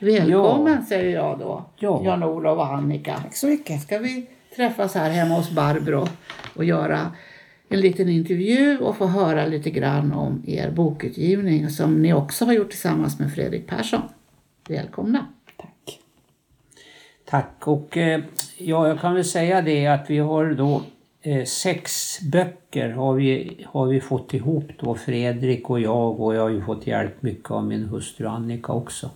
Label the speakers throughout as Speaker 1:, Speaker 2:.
Speaker 1: Välkommen säger jag då.
Speaker 2: Ja.
Speaker 1: Jan-Olof och Annika.
Speaker 3: Tack så mycket.
Speaker 1: Ska vi träffas här hemma hos Barbro och göra en liten intervju och få höra lite grann om er bokutgivning som ni också har gjort tillsammans med Fredrik Persson. Välkomna!
Speaker 3: Tack.
Speaker 2: Tack. Och eh, ja, jag kan väl säga det att vi har då eh, sex böcker har vi, har vi fått ihop då, Fredrik och jag och jag har ju fått hjälp mycket av min hustru Annika också.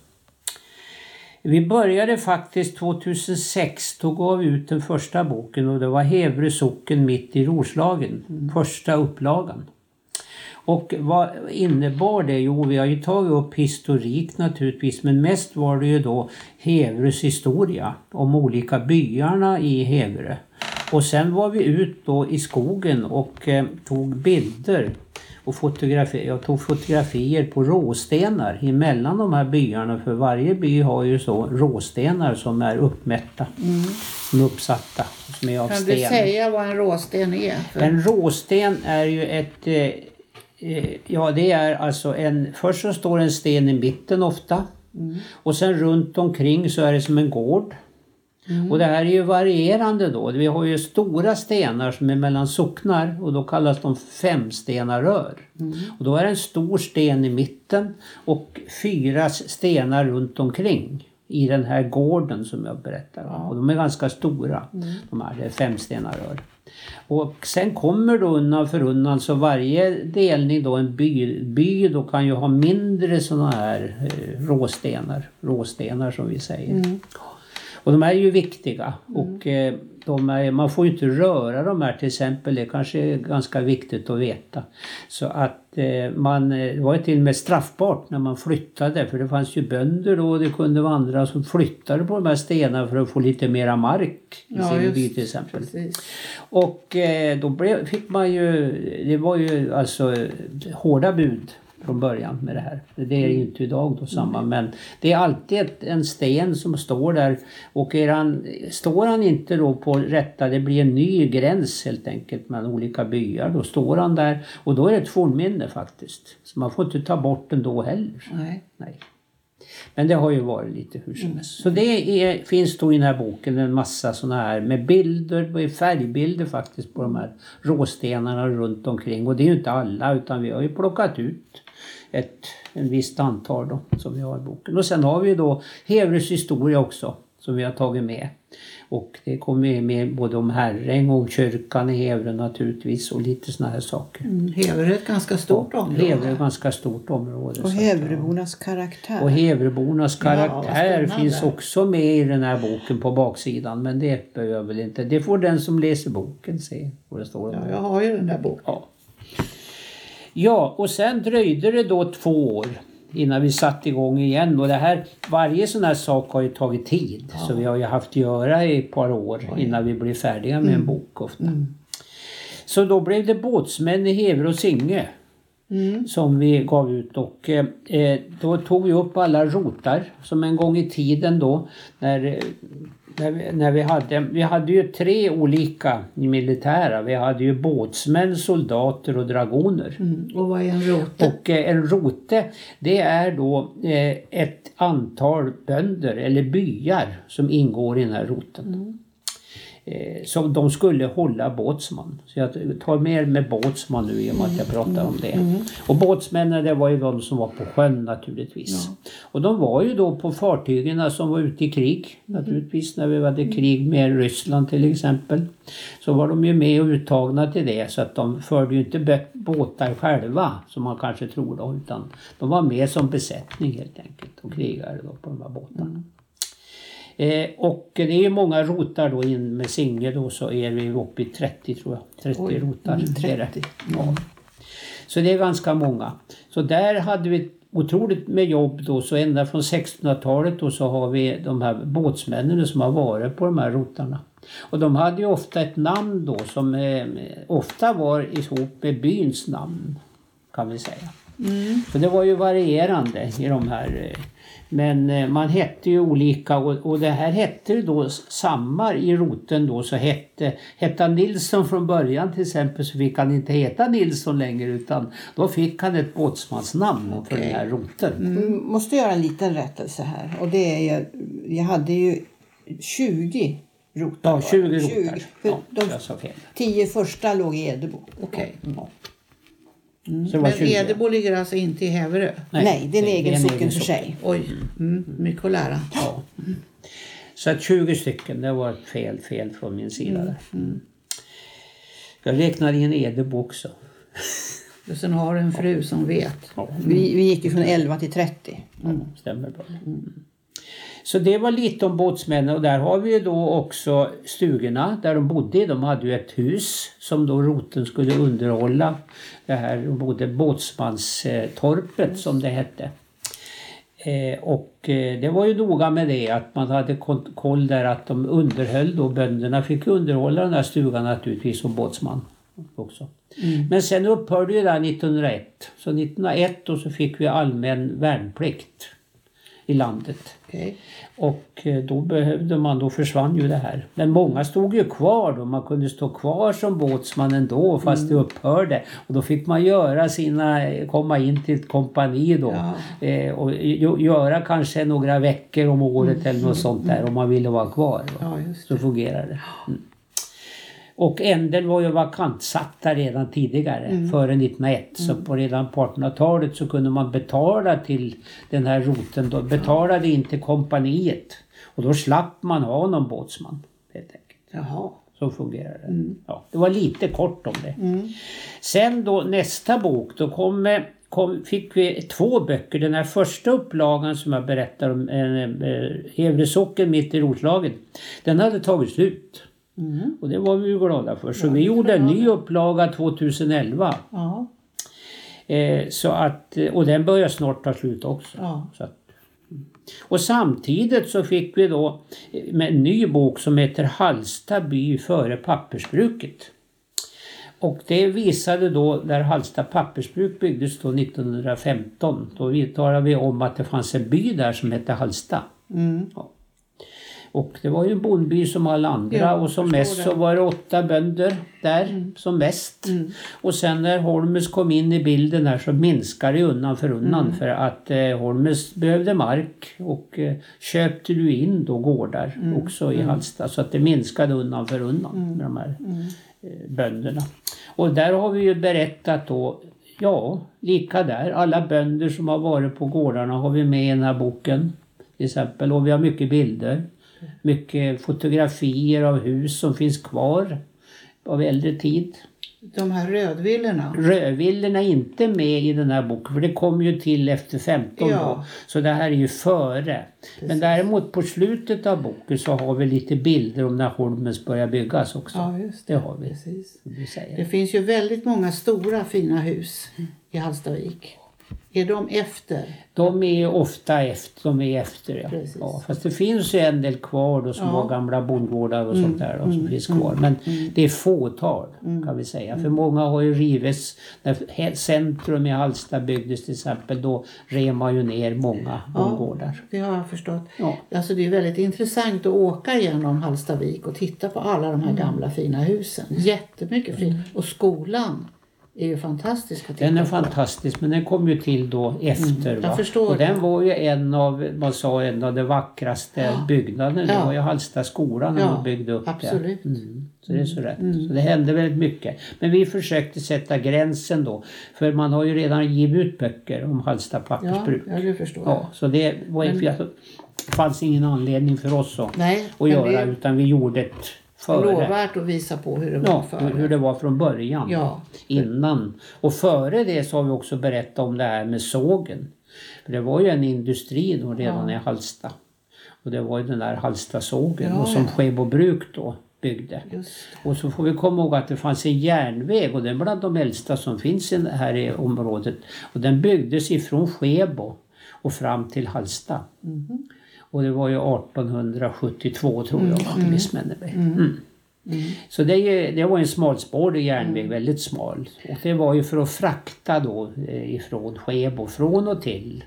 Speaker 2: Vi började faktiskt 2006, då gav vi ut den första boken och det var Hevre socken mitt i Roslagen, första upplagan. Och vad innebar det? Jo, vi har ju tagit upp historik naturligtvis, men mest var det ju då Hevres historia om olika byarna i Hevre. Och sen var vi ut då i skogen och eh, tog bilder och fotografier. Jag tog fotografier på råstenar emellan de här byarna för varje by har ju så råstenar som är uppmätta. Som är uppsatta. Som är av
Speaker 1: Kan
Speaker 2: sten.
Speaker 1: du säga vad en råsten är? För
Speaker 2: En råsten är ju ett... Eh, eh, ja, det är alltså en... Först så står en sten i mitten ofta. Och sen runt omkring så är det som en gård. Och det här är ju varierande då. Vi har ju stora stenar som är mellan socknar och då kallas de femstenarör. Och då är det en stor sten i mitten och fyra stenar runt omkring i den här gården som jag berättar om. Och de är ganska stora. De här, det är femstenarör. Och sen kommer då undan för undan så varje delning då en by, by då kan ju ha mindre sådana här eh, råstenar. Råstenar som vi säger. Och de är ju viktiga och eh, de är, man får ju inte röra de här till exempel. Det kanske är ganska viktigt att veta. Så att eh, man, eh, det var ju till och med straffbart när man flyttade för det fanns ju bönder då och det kunde vara andra som flyttade på de här stenarna för att få lite mera mark i
Speaker 1: Ja,
Speaker 2: sin
Speaker 1: just
Speaker 2: by till exempel.
Speaker 1: Precis.
Speaker 2: Och eh, då blev, fick man ju, det var ju alltså hårda bud från början med det här. Det är ju inte idag då samma men det är alltid en sten som står där och är han, står han inte då på rätta, det blir en ny gräns helt enkelt mellan olika byar. Då står han där och då är det ett fornminne faktiskt. Så man får inte ta bort den då heller.
Speaker 1: Nej.
Speaker 2: Nej. Men det har ju varit lite hur som helst. Så det är, finns då i den här boken en massa sådana här med bilder, färgbilder faktiskt på de här råstenarna runt omkring. Och det är ju inte alla utan vi har ju plockat ut ett en visst antal då, som vi har i boken. Och sen har vi då Hevres historia också som vi har tagit med. Och det kommer med både om Herräng och kyrkan i Hevre naturligtvis och lite sådana här saker.
Speaker 1: Mm, Hever är ett ganska stort område.
Speaker 2: Hevre är ett ganska stort område.
Speaker 3: Och
Speaker 2: ja.
Speaker 3: Hävrebornas karaktär.
Speaker 2: Och Hevrebornas
Speaker 1: Ja,
Speaker 2: karaktär
Speaker 1: spännande.
Speaker 2: finns också med i den här boken på baksidan. Men det behöver jag väl inte. Det får den som läser boken se. Vad det står.
Speaker 1: Ja, jag har ju den där boken.
Speaker 2: Ja. ja, och sen dröjde det då två år innan vi satte igång igen. Och det här, varje sån här sak har ju tagit tid. Så vi har ju haft att göra i ett par år innan vi blev färdiga med en bok ofta. Så då blev det Båtsmän i Hever och Singe som vi gav ut och eh, eh, då tog vi upp alla rotar som en gång i tiden då när, eh, när, vi, när vi hade, vi hade ju tre olika militära. Vi hade ju båtsmän, soldater och dragoner.
Speaker 1: Mm. Och vad är en rote?
Speaker 2: Och eh, en rote det är då eh, ett antal bönder eller byar som ingår i den här roten. Eh, som de skulle hålla båtsman. Så jag tar mer med båtsman nu i och med att jag pratar om det. Och båtsmännen det var ju de som var på sjön naturligtvis. Och de var ju då på fartygen som var ute i krig naturligtvis när vi hade krig med Ryssland till exempel. Så var de ju med och uttagna till det så att de förde ju inte båtar själva som man kanske tror då utan de var med som besättning helt enkelt och krigade då på de här båtarna. Eh, och det är många rotar då in med Singer då så är vi uppe i 30 tror jag. 30
Speaker 1: Oj,
Speaker 2: rotar.
Speaker 1: mm,
Speaker 2: är det.
Speaker 1: 30.
Speaker 2: Ja. Så det är ganska många. Så där hade vi otroligt med jobb då så ända från 1600-talet då så har vi de här båtsmännen som har varit på de här rotarna. Och de hade ju ofta ett namn då som eh, ofta var ihop med byns namn kan vi säga. Så det var ju varierande i de här. eh, Men eh, man hette ju olika och, och det här hette ju då samma i roten då så hette, hette han Nilsson från början till exempel så fick han inte heta Nilsson längre utan då fick han ett båtsmansnamn för
Speaker 1: Okej.
Speaker 2: den här roten.
Speaker 3: Mm, måste göra en liten rättelse här. Och det är ju, jag hade ju 20 rotar.
Speaker 2: Ja,
Speaker 3: var
Speaker 2: 20
Speaker 3: det.
Speaker 2: rotar.
Speaker 3: För
Speaker 2: Ja,
Speaker 3: de
Speaker 2: jag sa fel.
Speaker 3: tio första låg i Edebo.
Speaker 1: Okej.
Speaker 2: Ja. Så det var
Speaker 1: Men
Speaker 2: 20.
Speaker 1: Edebo ligger alltså inte i Häverö?
Speaker 3: Nej, det är en egen
Speaker 2: en
Speaker 3: socken för sig.
Speaker 1: Oj, mm, mycket att lära.
Speaker 2: Ja. Så att 20 stycken, det var ett fel, fel från min sida. där. Mm. Jag räknade in Edebo också.
Speaker 1: Och sen har du en fru som vet.
Speaker 2: Ja,
Speaker 3: Vi, vi gick ju från 11 till 30.
Speaker 2: stämmer bra. Mm. Så det var lite om båtsmännen och där har vi ju då också stugorna där de bodde. De hade ju ett hus som då roten skulle underhålla. Det här de bodde båtsmanstorpet som det hette. Eh, och eh, det var ju noga med det att man hade koll där att de underhöll då bönderna fick underhålla den här stugan naturligtvis som båtsman också. Men sen upphörde ju det här 1901. Så 1901 då så fick vi allmän värnplikt i landet.
Speaker 1: Okej.
Speaker 2: Och eh, då behövde man, då försvann ju det här. Men många stod ju kvar då, man kunde stå kvar som båtsman ändå fast det upphörde. Och då fick man göra sina, komma in till ett kompani då.
Speaker 1: Ja.
Speaker 2: Eh, och göra kanske några veckor om året eller något sånt där om man ville vara kvar.
Speaker 1: Ja,
Speaker 2: Så fungerar det. Mm. Och änden var ju vakantsatta redan tidigare, före 1901. Så på redan på 1800-talet så kunde man betala till den här roten. Då betalade in till kompaniet. Och då slapp man ha någon båtsman. Helt enkelt.
Speaker 1: Jaha.
Speaker 2: Så fungerar det. Ja, det var lite kort om det. Sen då nästa bok, då kom, eh, kom, fick vi två böcker. Den här första upplagan som jag berättar om, eh, Hevre socken mitt i Roslagen, den hade tagit slut. Och det var vi ju glada för. Så vi gjorde en ny upplaga 2011.
Speaker 1: Ja.
Speaker 2: Eh, så att, eh, och den börjar snart ta slut också.
Speaker 1: Ja.
Speaker 2: Så att, och samtidigt så fick vi då eh, med en ny bok som heter Hallsta by före pappersbruket. Och det visade då där Hallsta pappersbruk byggdes då 1915. Då talade vi om att det fanns en by där som hette Hallsta.
Speaker 1: Mm.
Speaker 2: Ja. Och det var ju en bondby som alla andra
Speaker 1: Ja,
Speaker 2: och som mest
Speaker 1: det.
Speaker 2: så var det åtta bönder där som mest. Och sen när Holmes kom in i bilden här så minskade det undan för undan för att eh, Holmes behövde mark och eh, köpte du in då gårdar också i Hallsta så att det minskade undan för undan med de här eh, bönderna. Och där har vi ju berättat då Ja, lika där. Alla bönder som har varit på gårdarna har vi med i den här boken. Till exempel. Och vi har mycket bilder. Mycket fotografier av hus som finns kvar av äldre tid.
Speaker 1: De här rödvillorna.
Speaker 2: Rödvillerna är inte med i den här boken för det kom ju till efter 15
Speaker 1: Ja.
Speaker 2: då. Så det här är ju före. Men däremot på slutet av boken så har vi lite bilder om när Holmens börjar byggas också.
Speaker 1: Ja, just det.
Speaker 2: Det har vi.
Speaker 1: Precis. Det finns ju väldigt många stora fina hus i Hallstavik. Är de efter?
Speaker 2: De är ofta efter. De är efter ja.
Speaker 1: Precis.
Speaker 2: ja. Fast det finns ju en del kvar då som
Speaker 1: Ja.
Speaker 2: har gamla bondgårdar och sånt där då, som finns kvar. Men det är fåtal kan vi säga. För många har ju rivits. När centrum i Hallsta byggdes till exempel då rev man ju ner många bondgårdar.
Speaker 1: Det har jag förstått.
Speaker 2: Ja.
Speaker 1: Alltså det är väldigt intressant att åka genom Hallstavik och titta på alla de här gamla fina husen. Jättemycket fint. Och skolan är ju fantastisk att
Speaker 2: Den är
Speaker 1: på.
Speaker 2: fantastisk men den kom ju till då efter.
Speaker 1: jag
Speaker 2: va?
Speaker 1: förstår
Speaker 2: och den var ju en av, man sa, en av de vackraste byggnaderna. Det
Speaker 1: Ja.
Speaker 2: var ju Hallsta skolan när
Speaker 1: Ja,
Speaker 2: man byggde upp
Speaker 1: absolut.
Speaker 2: det. Mm. Så det är så rätt. Så det hände väldigt mycket. Men vi försökte sätta gränsen då. För man har ju redan givit ut böcker om Hallsta
Speaker 1: Ja,
Speaker 2: pappersbruk.
Speaker 1: ja, det förstår jag.
Speaker 2: Ja, så det var, det fanns ingen anledning för oss att,
Speaker 1: Nej,
Speaker 2: att
Speaker 1: men
Speaker 2: göra
Speaker 1: är
Speaker 2: utan vi gjorde ett före.
Speaker 1: lovvärt att visa på hur det var
Speaker 2: Ja,
Speaker 1: förr.
Speaker 2: hur det var från början.
Speaker 1: Ja.
Speaker 2: Innan. Och före det så har vi också berättat om det här med sågen. För det var ju en industri då redan i Hallsta. Och det var ju den där Hallstasågen
Speaker 1: Ja,
Speaker 2: och som
Speaker 1: ja.
Speaker 2: Skebo bruk då byggde. Och så får vi komma ihåg att det fanns en järnväg och den är bland de äldsta som finns här i området. Och den byggdes ifrån Skebo och fram till Hallsta. Och det var ju 1872 tror jag om jag missminner mig. Mm. Så det, är ju- det var en smalspårig järnväg, väldigt smal. Och det var ju för att frakta då eh, ifrån Skebo, från och till.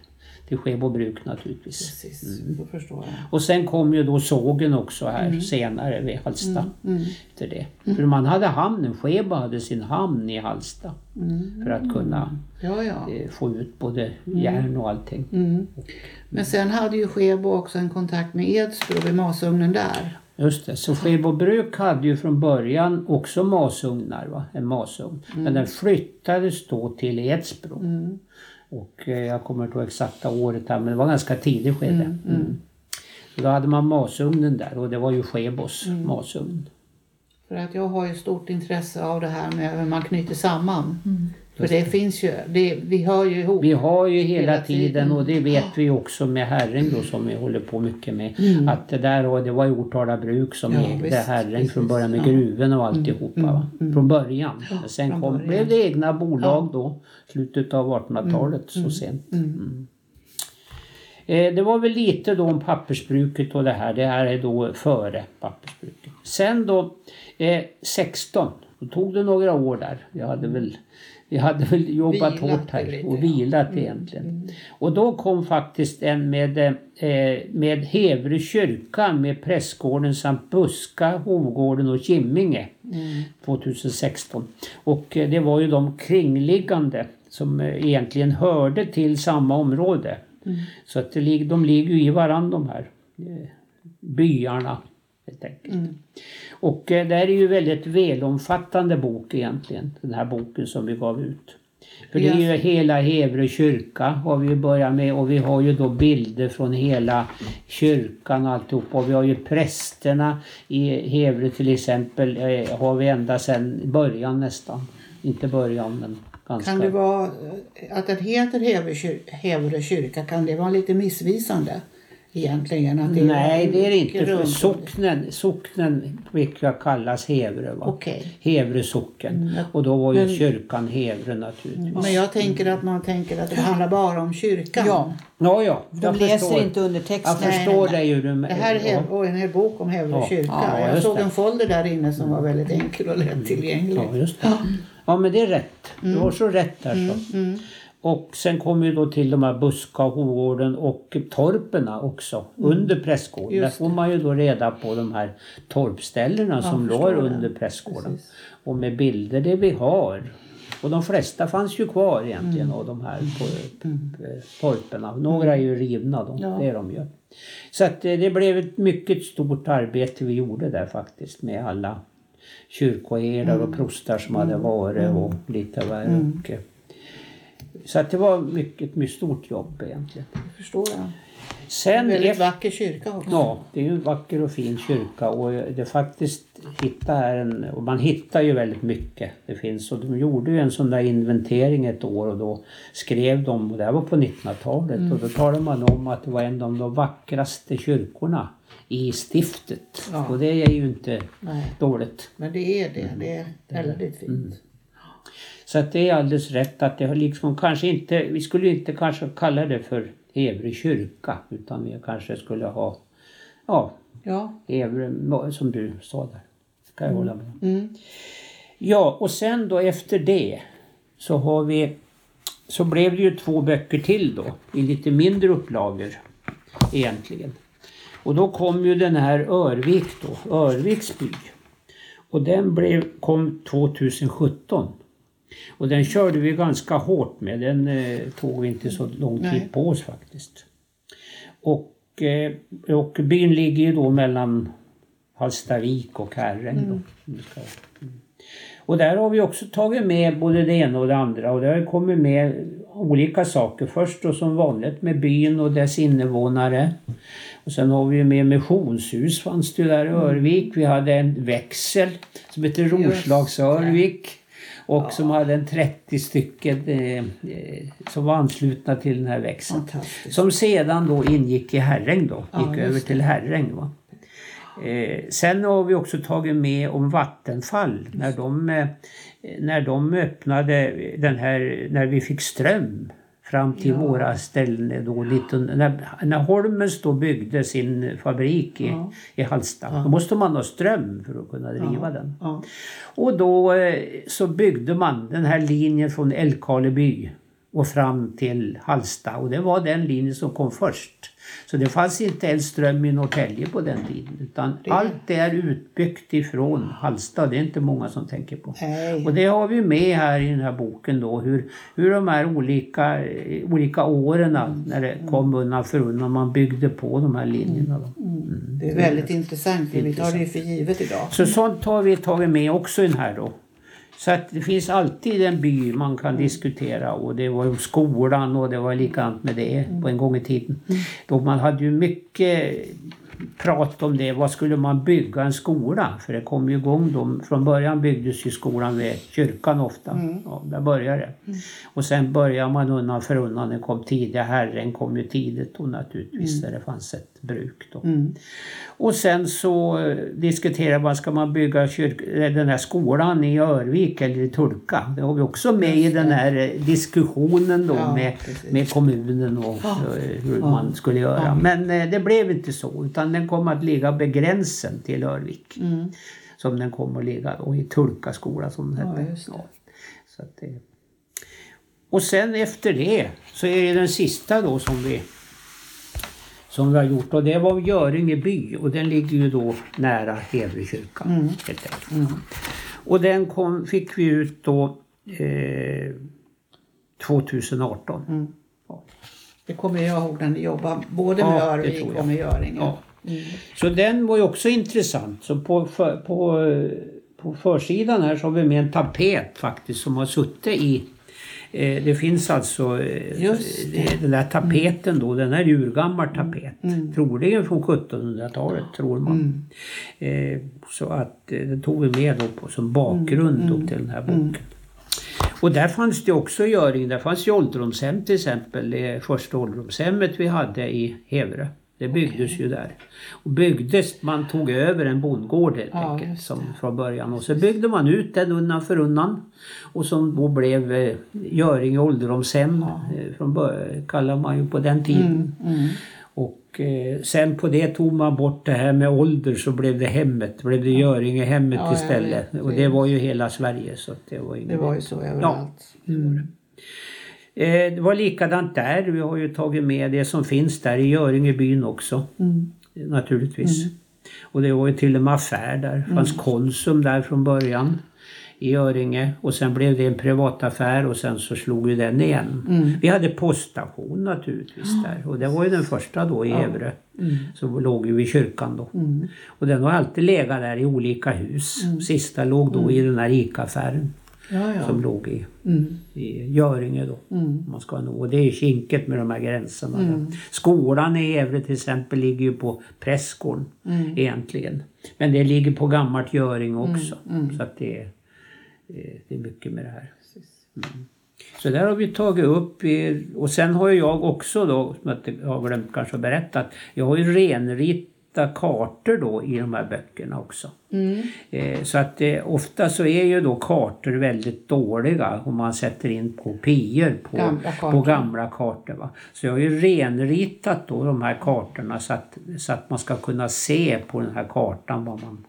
Speaker 2: Till Skebo bruk naturligtvis.
Speaker 1: Precis, då förstår jag.
Speaker 2: Och sen kom ju då sågen också här senare vid Hallsta. Efter det. För man hade hamnen, Skebo hade sin hamn i Hallsta. För att kunna
Speaker 1: Ja, ja.
Speaker 2: eh, få ut både järn och allting.
Speaker 1: Men sen hade ju Skebo också en kontakt med Edsbro vid masugnen där.
Speaker 2: Just det, så Skebo bruk hade ju från början också masugnar, va? en masugn. Men den flyttades då till Edsbro. Och eh, jag kommer inte ihåg exakta året här, men det var ganska tidigt skede. Mm. Så då hade man masugnen där och det var ju Skebos masugn.
Speaker 1: För att jag har ju stort intresse av det här med hur man knyter samman. För det finns ju, det, vi hör ju ihop.
Speaker 2: Vi har ju hela,
Speaker 1: Hela
Speaker 2: tiden,
Speaker 1: tiden.
Speaker 2: och det vet vi också med Herräng då som vi håller på mycket med. Att det där och det var ju Ortala bruk som
Speaker 1: Ja,
Speaker 2: ägde
Speaker 1: visst,
Speaker 2: Herräng från
Speaker 1: precis.
Speaker 2: början med
Speaker 1: Ja. Mm.
Speaker 2: gruven och alltihopa. Va? Från början. Men sen
Speaker 1: från
Speaker 2: kom,
Speaker 1: början.
Speaker 2: blev det egna bolag då. Slutet av 1800-talet så sent. Mm. Eh, Det var väl lite då om pappersbruket och det här. Det här är då före pappersbruket. Sen då eh, 16, då tog det några år där. Vi hade väl, vi hade väl jobbat
Speaker 1: Vilat
Speaker 2: hårt här
Speaker 1: lite,
Speaker 2: och
Speaker 1: ja.
Speaker 2: vilat egentligen. Och då kom faktiskt en med, eh, med Hevre kyrka med prästgården samt Buska, Hovgården och Kimminge 2016. Och eh, det var ju de kringliggande som eh, egentligen hörde till samma område. Så att det, de ligger ju i varandra de här eh, byarna. Helt enkelt. Och eh, det här är ju väldigt välomfattande bok egentligen, den här boken som vi gav ut. För det är ju hela Hevre kyrka har vi ju börjat med och vi har ju då bilder från hela kyrkan och alltihop. Och vi har ju prästerna i Hevre till exempel eh, har vi ända sedan början nästan. Inte början men ganska.
Speaker 1: Kan det vara att den heter Hevre kyrka, kan det vara lite missvisande egentligen? Att det
Speaker 2: Nej det är det inte. För socknen, socknen brukar kallas Hevre. Va?
Speaker 1: Okej.
Speaker 2: Hevre socken. Och då var ju kyrkan Hevre naturligtvis.
Speaker 1: Men jag tänker att man tänker att det handlar bara om kyrkan.
Speaker 3: Ja,
Speaker 2: Ja, ja.
Speaker 3: de
Speaker 2: jag
Speaker 3: läser
Speaker 2: förstår.
Speaker 3: inte undertexten.
Speaker 2: Jag förstår dig ju. Du,
Speaker 1: Det här är en hel bok om Hevre
Speaker 2: Ja.
Speaker 1: kyrka.
Speaker 2: Ja,
Speaker 1: jag såg
Speaker 2: det.
Speaker 1: en folder där inne som var väldigt enkel och lättillgänglig.
Speaker 2: Ja, just det. Ja, men det är rätt. Du har så rätt där så.
Speaker 1: Mm.
Speaker 2: Och sen kommer ju då till de här Buska, Hovgården och torperna också. Under prästgården. Där
Speaker 1: Mm.
Speaker 2: Får man ju då reda på de här torpställena som
Speaker 1: förstår
Speaker 2: låg under prästgården.
Speaker 1: Precis.
Speaker 2: Och med bilder det vi har. Och de flesta fanns ju kvar egentligen
Speaker 1: Mm.
Speaker 2: av de här på, eh, torperna. Några är ju rivna då,
Speaker 1: Ja.
Speaker 2: det är de ju. Så att eh, det blev ett mycket stort arbete vi gjorde där faktiskt med alla kyrkoherdar
Speaker 1: Mm.
Speaker 2: och prostar som hade varit och lite värre. Och, eh, så att det var mycket, ett mycket stort jobb egentligen.
Speaker 1: Det förstår jag.
Speaker 2: Sen
Speaker 1: Väldigt
Speaker 2: efter-
Speaker 1: vacker kyrka också.
Speaker 2: Ja, det är en vacker och fin kyrka och det faktiskt hitta här en, och man hittar ju väldigt mycket. Det finns och de gjorde ju en sån där inventering ett år och då skrev de, och det här var på 1900-talet och då talade man om att det var en av de vackraste kyrkorna i stiftet.
Speaker 1: Ja.
Speaker 2: Och det är ju inte
Speaker 1: Nej,
Speaker 2: dåligt.
Speaker 1: men det är det. Det är väldigt fint.
Speaker 2: Så att det är alldeles rätt att det har liksom kanske inte, vi skulle inte kanske kalla det för Hevre kyrka utan vi kanske skulle ha, ja,
Speaker 1: Ja.
Speaker 2: Hevre, som du sa där. Kan jag hålla med.
Speaker 1: Mm.
Speaker 2: Ja, och sen då efter det så har vi så blev det ju två böcker till då i lite mindre upplagor egentligen. Och då kom ju den här Örvik då, Örviks by. Och den blev, kom 2017. Och den körde vi ganska hårt med. Den eh, tog inte så lång tid
Speaker 1: Nej.
Speaker 2: på oss faktiskt. Och, eh, och byn ligger ju då mellan Hallstavik och Herräng. Ska- mm. Och där har vi också tagit med både det ena och det andra och det har kommit med olika saker. Först då som vanligt med byn och dess invånare. Och sen har vi med missionshus fanns det där i Örvik. Vi hade en växel som heter Roslags-Örvik. Och som hade en 30 stycken eh, eh, som var anslutna till den här växeln. Som sedan då ingick i Herräng då.
Speaker 1: Ja,
Speaker 2: Gick över till Herräng. Va? Eh, sen har vi också tagit med om Vattenfall. När de, eh, när de öppnade den här, när vi fick ström fram till
Speaker 1: Ja.
Speaker 2: våra ställen då 19, när, när Holmens då byggde sin fabrik i,
Speaker 1: Ja.
Speaker 2: i Hallsta.
Speaker 1: Ja.
Speaker 2: Då måste man ha ström för att kunna driva den. Och då eh, så byggde man den här linjen från Älvkarleby och fram till Hallsta och det var den linjen som kom först. Så det fanns inte ens ström i Norrtälje på den tiden utan
Speaker 1: Det-
Speaker 2: allt är utbyggt ifrån Hallsta. Det är inte många som tänker på.
Speaker 1: Nej.
Speaker 2: Och det har vi med här i den här boken då hur, hur de här olika, eh, olika åren när det kom undan för undan man byggde på de här linjerna. Då.
Speaker 1: Det är väldigt intressant för vi tar det ju för givet idag.
Speaker 2: Så sånt har vi tagit med också i den här då. Så att det finns alltid en by man kan diskutera och det var ju skolan och det var likadant med det på en gång i tiden. Då man hade ju mycket prat om det. Vad skulle man bygga en skola? För det kom ju igång då. Från början byggdes ju skolan vid kyrkan ofta. Ja, där började det. Och sen började man undan för undan. Den kom tidiga Herren kom ju tidigt då naturligtvis där det fanns ett bruk.
Speaker 1: Mm.
Speaker 2: Och sen så eh, diskuterar man, ska man bygga kyrk, eh, den här skolan i Örvik eller i Tulka? Det har vi också med i den här eh, diskussionen då
Speaker 1: Ja,
Speaker 2: med,
Speaker 1: precis.
Speaker 2: med kommunen och
Speaker 1: Ja.
Speaker 2: hur
Speaker 1: Ja.
Speaker 2: man skulle göra. Men det blev inte så utan den kom att ligga vid gränsen till Örvik.
Speaker 1: Mm.
Speaker 2: Som den kom att ligga då i Tulka skola som den hette. Så att det... Och sen efter det så är det den sista då som vi som vi har gjort och det var Göringe by och den ligger ju då nära Hevre kyrka.
Speaker 1: Mm.
Speaker 2: Helt enkelt.
Speaker 1: Mm.
Speaker 2: Och den kom, fick vi ut då eh, 2018.
Speaker 1: Mm. Det kommer jag ihåg när ni jobbade både
Speaker 2: Ja,
Speaker 1: med
Speaker 2: det
Speaker 1: Örvik och med Göringe.
Speaker 2: Ja.
Speaker 1: Mm.
Speaker 2: Så den var ju också intressant. Så på, på, eh, på försidan här så har vi med en tapet faktiskt som har suttit i det finns alltså eh, eh, den där tapeten då, den är urgammal tapet.
Speaker 1: Mm.
Speaker 2: Troligen från 1700-talet tror man.
Speaker 1: Mm.
Speaker 2: Eh, så att eh, den tog vi med då på, som bakgrund
Speaker 1: Mm,
Speaker 2: då till den här boken. Och där fanns det också Göring, där fanns ju ålderdomshem till exempel. Det första ålderdomshemmet vi hade i Hevre. Det byggdes ju där. Och byggdes, man tog över en bondgård helt
Speaker 1: Ja,
Speaker 2: enkelt som från början. Och så byggde man ut den undan för undan. Och som då blev eh, Göringe ålderdomshem. Eh, från början kallar man ju på den tiden.
Speaker 1: Mm. Mm.
Speaker 2: Och eh, sen på det tog man bort det här med ålder så blev det hemmet. Blev det Göringehemmet
Speaker 1: Ja,
Speaker 2: istället.
Speaker 1: vet.
Speaker 2: Och det var ju hela Sverige så det var inget
Speaker 1: Det var ju så överallt.
Speaker 2: Mm. Eh, det var likadant där. Vi har ju tagit med det som finns där i Göringebyn också.
Speaker 1: Mm.
Speaker 2: Naturligtvis. Och det var ju till och med affär där. Det fanns Konsum där från början. I Göringe. Och sen blev det en privataffär och sen så slog ju den igen.
Speaker 1: Mm.
Speaker 2: Vi hade poststation naturligtvis där. Och det var ju den första då i Evre.
Speaker 1: Mm.
Speaker 2: Så låg ju vid kyrkan då.
Speaker 1: Mm.
Speaker 2: Och den har alltid legat där i olika hus. Sista låg då i den här ICA-affären.
Speaker 1: Ja, ja.
Speaker 2: Som låg i
Speaker 1: Mm.
Speaker 2: i Göringe då.
Speaker 1: Mm.
Speaker 2: Man ska nå. Och det är kinket med de här gränserna.
Speaker 1: Mm.
Speaker 2: Skolan i Gävle till exempel ligger ju på Prästgården
Speaker 1: Mm.
Speaker 2: egentligen. Men det ligger på gammalt Göring också.
Speaker 1: mm.
Speaker 2: Så att det är, det är mycket med det här. Mm. Så där har vi tagit upp. Och sen har jag också då, som jag har glömt kanske att berätta, jag har ju renritat kartor då i de här böckerna också.
Speaker 1: Mm.
Speaker 2: Eh, Så att eh, ofta så är ju då kartor väldigt dåliga om man sätter in kopior på
Speaker 1: Gamla kartor.
Speaker 2: På gamla kartor va? Så jag har ju renritat då de här kartorna så att, så att man ska kunna se på den här kartan vad man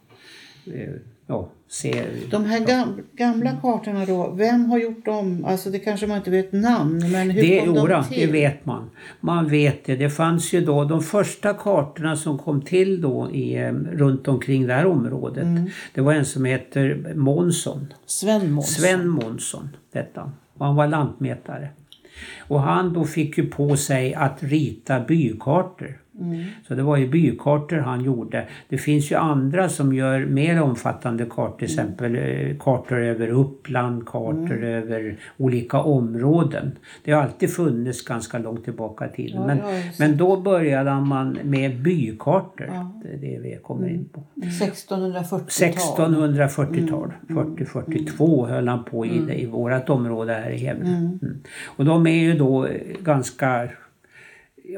Speaker 2: eh, ja, ser.
Speaker 1: De här gam gamla kartorna då, vem har gjort dem? Alltså det kanske man inte vet namn, men hur
Speaker 2: Det,
Speaker 1: kom de till?
Speaker 2: det vet man. Man vet det. Det fanns ju då de första kartorna som kom till då i, eh, runt omkring det här området.
Speaker 1: Mm.
Speaker 2: Det var en som heter Månsson.
Speaker 1: Sven Månsson.
Speaker 2: Sven Månsson, detta. Och han var lantmätare. Och han då fick ju på sig att rita bykartor.
Speaker 1: Mm.
Speaker 2: Så det var ju bykartor han gjorde. Det finns ju andra som gör mer omfattande kartor, till
Speaker 1: Mm.
Speaker 2: exempel eh, kartor över Uppland, kartor över olika områden. Det har alltid funnits ganska långt tillbaka i tiden.
Speaker 1: Ja,
Speaker 2: men, men då började man med bykartor.
Speaker 1: Ja. Mm.
Speaker 2: Det är det vi kommer in på.
Speaker 3: 1640-tal.
Speaker 2: 1640-tal,
Speaker 1: Mm.
Speaker 2: 40-42 höll han på i, det, i vårat område här i Gävle.
Speaker 1: Mm.
Speaker 2: Mm. Och de är ju då eh, ganska,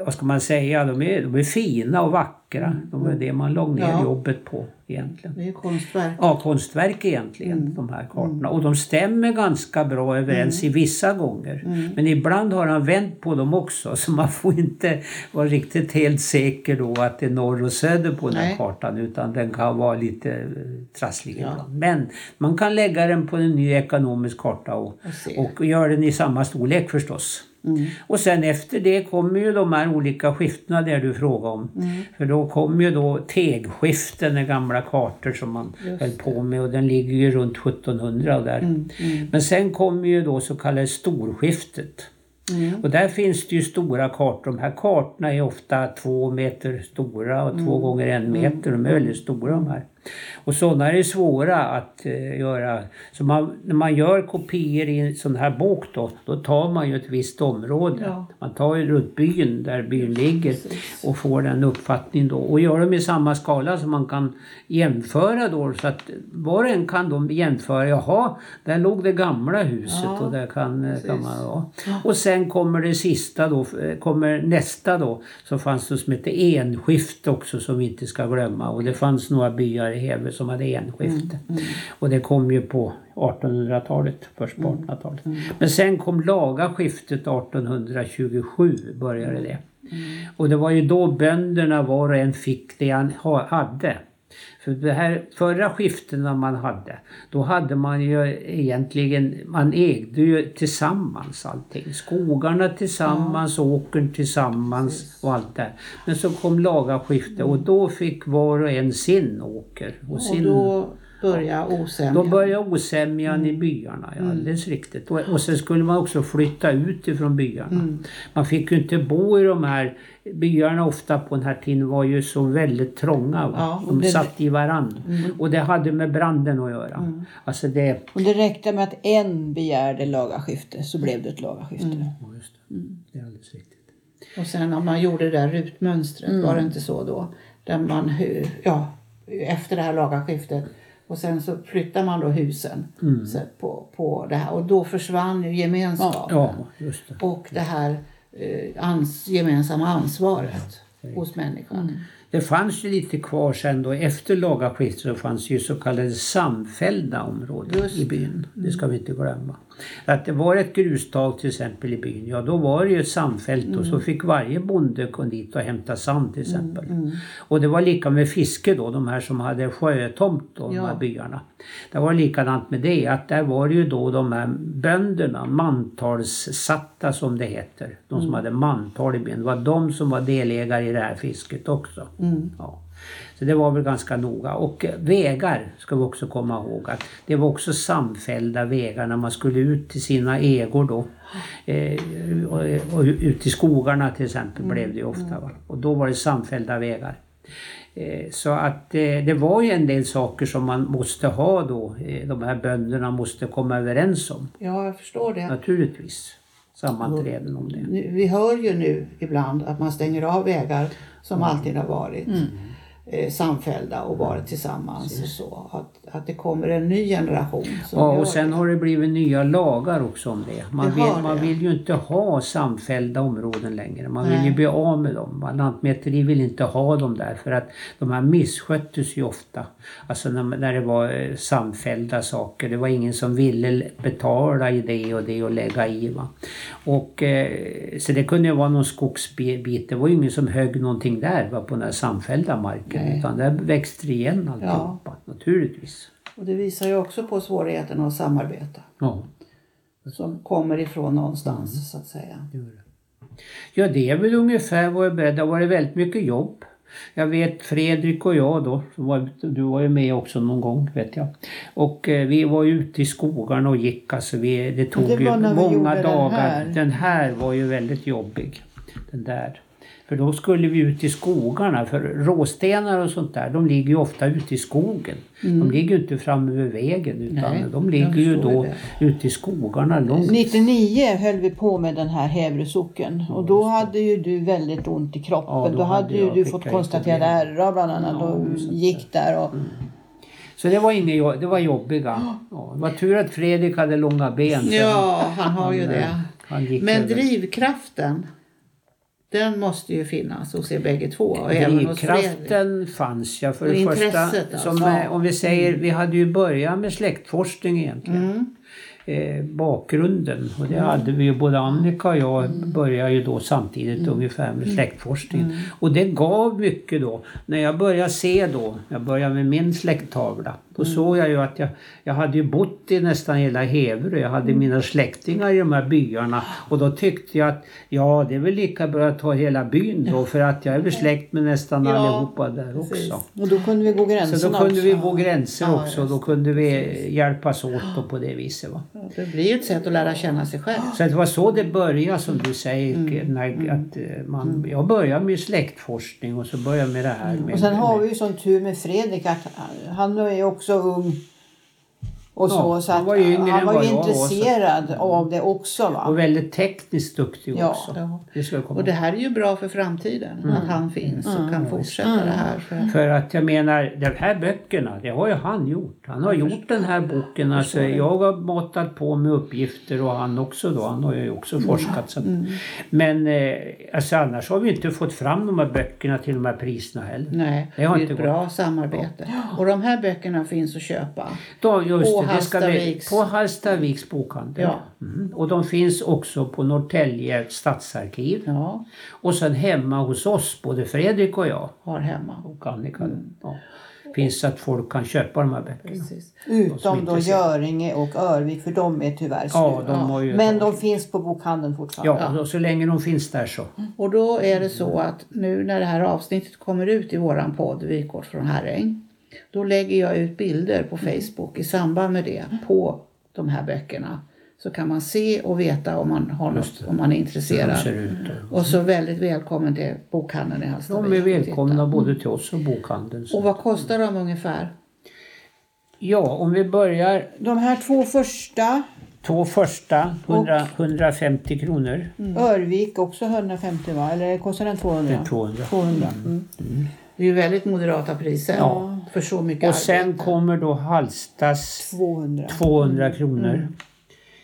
Speaker 2: vad ska man säga, de är, de är fina och vackra. De är det man låg ner
Speaker 1: Ja.
Speaker 2: jobbet på egentligen.
Speaker 1: Det är konstverk.
Speaker 2: Ja, konstverk egentligen, de här kartorna. Och de stämmer ganska bra överens i vissa gånger. Men ibland har han vänt på dem också så man får inte vara riktigt helt säker då att det är norr och söder på den här kartan utan den kan vara lite eh, trasslig
Speaker 1: Ja.
Speaker 2: Men man kan lägga den på en ny ekonomisk karta och,
Speaker 1: och
Speaker 2: göra den i samma storlek förstås. Och sen efter det kommer ju de här olika skiftena där du frågade om. För då kommer ju då tegskiften, de gamla kartor som man höll på med och den ligger ju runt 1700 där. Men sen kommer ju då så kallade storskiftet. Och där finns det ju stora kartor. De här kartorna är ofta två meter stora och två gånger en meter. De är väldigt stora de här. Och sådana är svåra att eh, göra. Så man, när man gör kopior i en sån här bok då, då tar man ju ett visst område.
Speaker 1: Ja.
Speaker 2: Man tar ju runt byn, där byn ligger och får en uppfattning då. Och gör dem i samma skala så man kan jämföra då. Så att var och en kan de jämföra. Jaha, där låg det gamla huset
Speaker 1: Ja,
Speaker 2: och där kan, eh, kan
Speaker 1: precis.
Speaker 2: man... Ja. Och sen kommer det sista då, eh, kommer nästa då. Så fanns det som heter enskifte också som vi inte ska glömma. Och det fanns några byar i Heve som hade enskifte. Och det kom ju på 1800-talet, först på 1800-talet. Men sen kom laga skiftet 1827 började det. Och det var ju då bönderna var och en fick det han ha- hade. För det här förra skiftena man hade, då hade man ju egentligen, man ägde ju tillsammans allting. Skogarna tillsammans, åkern tillsammans och allt det. Men så kom laga skifte och då fick var och en sin åker. Och,
Speaker 1: Och
Speaker 2: sin,
Speaker 1: då börjar osämjan.
Speaker 2: då började osämjan i byarna, ja, alldeles riktigt. Och, och sen skulle man också flytta ut ifrån byarna. Man fick ju inte bo i de här byarna ofta på den här tiden var ju så väldigt trånga.
Speaker 1: Ja,
Speaker 2: de
Speaker 1: det-
Speaker 2: satt i varann. Och det hade med branden att göra. Alltså det...
Speaker 3: Och det räckte med att en begärde lagaskifte så blev det ett lagaskifte.
Speaker 2: Ja, just det. det är alldeles riktigt.
Speaker 1: Och sen om man gjorde det där rutmönstret, var det inte så då? Där man, ja, efter det här lagarskiftet. Och sen så flyttar man då husen så på, på det här. Och då försvann ju gemenskapen.
Speaker 2: Ja, just det.
Speaker 1: Och det här eh, ans, gemensamma ansvaret hos människan.
Speaker 2: Det fanns ju lite kvar sen då efter lagaskiftet så fanns ju så kallade samfällda områden
Speaker 1: Just
Speaker 2: i byn. Det ska vi inte glömma. Att det var ett grustag till exempel i byn, ja då var det ju ett samfält och så fick varje bonde gå dit och hämta sand till exempel. Och det var lika med fiske då, de här som hade sjötomt då, de
Speaker 1: Ja.
Speaker 2: här byarna. Det var likadant med det, att där var det ju då de här bönderna, mantalssatta som det heter. De som hade mantal i byn. Det var de som var delägare i det här fisket också. Ja. Så det var väl ganska noga. Och eh, vägar ska vi också komma ihåg att det var också samfällda vägar när man skulle ut till sina ägor då. Eh, och, och ut i skogarna till exempel blev det ju ofta. Va? Och då var det samfällda vägar. Eh, Så att eh, det var ju en del saker som man måste ha då. eh, De här bönderna måste komma överens om.
Speaker 1: Ja, jag förstår det.
Speaker 2: Naturligtvis. Sammanträden om det.
Speaker 1: Vi hör ju nu ibland att man stänger av vägar som alltid har varit eh, samfällda och varit tillsammans. Och så. Att, att det kommer en ny generation
Speaker 2: Ja, och sen
Speaker 1: det.
Speaker 2: har det blivit nya lagar också om det. Man,
Speaker 1: Det
Speaker 2: vill, man
Speaker 1: det.
Speaker 2: vill ju inte ha samfällda områden längre. Man vill
Speaker 1: Nej.
Speaker 2: ju bli av med dem. Lantmäteri vill inte ha dem där för att de här missköttes ju ofta. Alltså när, när det var eh, samfällda saker. Det var ingen som ville betala i det och det och lägga i. Va? Och, eh, så det kunde ju vara någon skogsbit. Det var ju ingen som högg någonting där va, på den här samfällda marken.
Speaker 1: Nej.
Speaker 2: Utan där växte det igen alltihopa. Naturligtvis.
Speaker 1: Och det visar ju också på svårigheten att samarbeta.
Speaker 2: Ja.
Speaker 1: Som kommer ifrån någonstans så att säga.
Speaker 2: Ja, det är väl ungefär vad jag beredd. Det har varit väldigt mycket jobb. Jag vet Fredrik och jag då, var, du var ju med också någon gång vet jag. Och eh, vi var ute i skogarna och gick alltså. Vi, det tog
Speaker 3: Det
Speaker 2: ju många
Speaker 3: gjorde den
Speaker 2: dagar.
Speaker 3: här.
Speaker 2: Den här var ju väldigt jobbig. Den där. För då skulle vi ut i skogarna. För råstenar och sånt där, de ligger ju ofta ute i skogen. De ligger ju inte framme vid vägen utan
Speaker 1: Mm. Nej,
Speaker 2: de ligger ju då
Speaker 1: det.
Speaker 2: ute i skogarna långt
Speaker 3: 99 höll vi på med den här Hävre socken och då hade ju du väldigt ont i kroppen.
Speaker 2: Ja, då
Speaker 3: då, hade ju du fått
Speaker 2: problem.
Speaker 3: ärrar bland annat och gick där. Och,
Speaker 2: Så det var jo- det var jobbiga. Ja, det var tur att Fredrik hade långa ben.
Speaker 1: Ja, han har ju
Speaker 2: han,
Speaker 1: det.
Speaker 2: eh, Han
Speaker 1: Men
Speaker 2: över.
Speaker 1: drivkraften Den måste ju finnas hos er bägge två. Och.
Speaker 2: Drivkraften fanns ja. För
Speaker 1: Och
Speaker 2: det första, som,
Speaker 1: alltså.
Speaker 2: eh, om vi säger, vi hade ju börjat med släktforskning egentligen.
Speaker 1: Mm.
Speaker 2: Eh, bakgrunden. Och det hade vi ju, både Annika och jag började ju då samtidigt
Speaker 1: Mm.
Speaker 2: ungefär med släktforskningen. Och det gav mycket då. När jag började se då, jag började med min släkttavla. Då
Speaker 1: Mm.
Speaker 2: såg jag ju att jag, jag hade ju bott i nästan hela Heverö. Jag hade
Speaker 1: Mm.
Speaker 2: mina släktingar i de här byarna. Och då tyckte jag att ja, det är väl lika bra att ta hela byn då. För att jag är väl släkt med nästan
Speaker 1: Ja,
Speaker 2: allihopa där
Speaker 1: precis.
Speaker 2: också.
Speaker 3: Och då kunde vi gå gränserna
Speaker 2: Så då kunde vi
Speaker 3: också.
Speaker 2: gå gränser
Speaker 1: Ja,
Speaker 2: också. Då kunde vi hjälpas åt på det viset. Va?
Speaker 1: Det blir ju ett sätt att lära känna sig själv.
Speaker 2: Så det var så det började som du säger.
Speaker 1: Mm.
Speaker 2: När, att eh, man, Jag började med släktforskning och så började med det här. Med,
Speaker 3: Och sen har vi ju sån tur med Fredrik att han är ju också so Och så,
Speaker 2: Ja,
Speaker 3: så
Speaker 2: han
Speaker 3: att
Speaker 2: var ju yngre
Speaker 3: han var
Speaker 2: var,
Speaker 3: intresserad av det också. Va?
Speaker 2: Och väldigt tekniskt duktig
Speaker 3: Ja.
Speaker 2: också.
Speaker 1: Ja.
Speaker 2: Det ska jag komma
Speaker 1: Och det här är ju bra för framtiden. Att han finns och kan fortsätta det här. För,
Speaker 2: För att jag menar, de här böckerna, det har ju han gjort. Han har gjort den här boken. Alltså, jag har matat på med uppgifter och han också då. Han har ju också forskat. Så. Men eh, alltså, annars har vi inte fått fram de här böckerna till de här priserna heller.
Speaker 1: nej,
Speaker 2: Det
Speaker 1: det
Speaker 2: har
Speaker 1: är
Speaker 2: inte
Speaker 1: ett bra samarbete. Och de här böckerna finns att köpa.
Speaker 2: Då, just
Speaker 1: Hallstaviks.
Speaker 2: på Hallstaviks bokhandel.
Speaker 1: Ja.
Speaker 2: Mm. Och de finns också på Norrtälje stadsarkiv.
Speaker 1: Ja,
Speaker 2: Och sen hemma hos oss, både Fredrik och jag
Speaker 1: har hemma.
Speaker 2: och Annika.
Speaker 1: Mm.
Speaker 2: Ja. Finns så att folk kan köpa de här böckerna.
Speaker 1: Precis.
Speaker 3: Utom då. Göringe och Örvik för de är tyvärr slut.
Speaker 2: Ja,
Speaker 3: Men de finns på bokhandeln fortfarande.
Speaker 2: Ja, så länge de finns där så.
Speaker 1: Och då är det så att nu när det här avsnittet kommer ut i våran podd Vykort från Herräng. Då lägger jag ut bilder på Facebook i samband med det på de här böckerna. Så kan man se och veta om man, har något, om man är intresserad.
Speaker 2: Och
Speaker 1: så väldigt välkommen till bokhandeln i Hallstavik.
Speaker 2: de är välkomna både till oss och bokhandeln.
Speaker 1: Och vad kostar de ungefär?
Speaker 2: Ja, om vi börjar
Speaker 3: De här två första,
Speaker 2: två första, 100, 150 kronor.
Speaker 3: Örvik också 150 va? Eller kostar den 200?
Speaker 2: Det är 200.
Speaker 3: 200. Mm.
Speaker 1: Det är ju väldigt moderata priser
Speaker 2: Ja.
Speaker 1: för så mycket
Speaker 2: Och sen
Speaker 1: arbete.
Speaker 2: kommer då Hallstas
Speaker 3: 200.
Speaker 2: 200 kronor.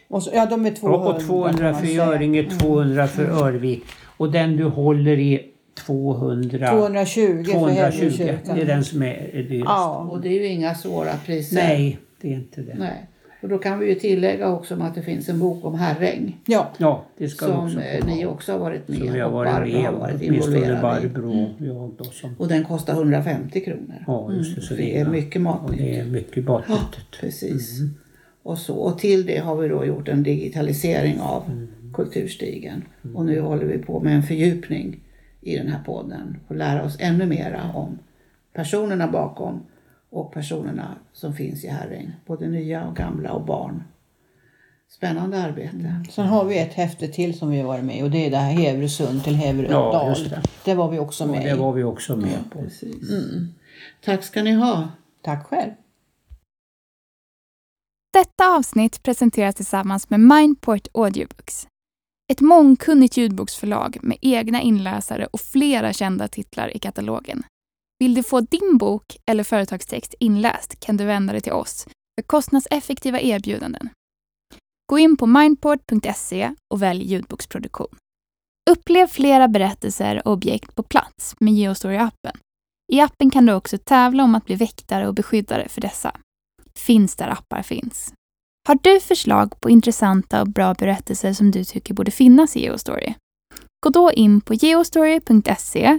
Speaker 3: Och så, ja, de är 200.
Speaker 2: Och 200
Speaker 3: kan man
Speaker 2: för. Göringe, 200 för Örvik. Och den du håller i 200.
Speaker 3: 220 för
Speaker 2: 220.
Speaker 3: Hävdekyrkan.
Speaker 2: Det är den som är dyrast.
Speaker 3: Ja.
Speaker 1: Och det är ju inga svåra priser.
Speaker 2: Nej, det är inte det.
Speaker 1: Nej. Och då kan vi ju tillägga också om att det finns en bok om Herräng.
Speaker 3: ja.
Speaker 2: Ja, det ska
Speaker 1: Som
Speaker 2: också
Speaker 1: eh, ni också har varit med
Speaker 2: Som vi har
Speaker 1: och
Speaker 2: varit
Speaker 1: Barbro
Speaker 2: med
Speaker 1: har varit involverad i.
Speaker 2: Barbro och jag då som...
Speaker 1: Och den kostar 150 kronor.
Speaker 2: Ja, just det. Så
Speaker 1: Det är mycket matnyttigt.
Speaker 2: det är mycket matnyttigt.
Speaker 1: Precis. Och, så. och till det har vi då gjort en digitalisering av
Speaker 2: Mm.
Speaker 1: Kulturstigen. Och nu håller vi på med en fördjupning i den här podden och lära oss ännu mera om personerna bakom och personerna som finns i Herräng. Både nya och gamla och barn. Spännande arbete.
Speaker 3: Sen har vi ett häfte till som vi har varit med i och det är det här Häveresund till Häverödal.
Speaker 2: Ja, just det.
Speaker 3: det var vi också
Speaker 2: Och
Speaker 3: med
Speaker 2: det
Speaker 3: i.
Speaker 2: var vi också med på.
Speaker 1: Precis. Tack ska ni ha.
Speaker 3: Tack själv.
Speaker 4: Detta avsnitt presenteras tillsammans med Mindport Audiobooks. Ett mångkunnigt ljudboksförlag med egna inläsare och flera kända titlar i katalogen. Vill du få din bok eller företagstext inläst kan du vända dig till oss för kostnadseffektiva erbjudanden. Gå in på mindport.se och välj ljudboksproduktion. Upplev flera berättelser och objekt på plats med Geostory-appen. I appen kan du också tävla om att bli väktare och beskyddare för dessa. Finns där appar finns. Har du förslag på intressanta och bra berättelser som du tycker borde finnas i Geostory? Gå då in på geostory.se,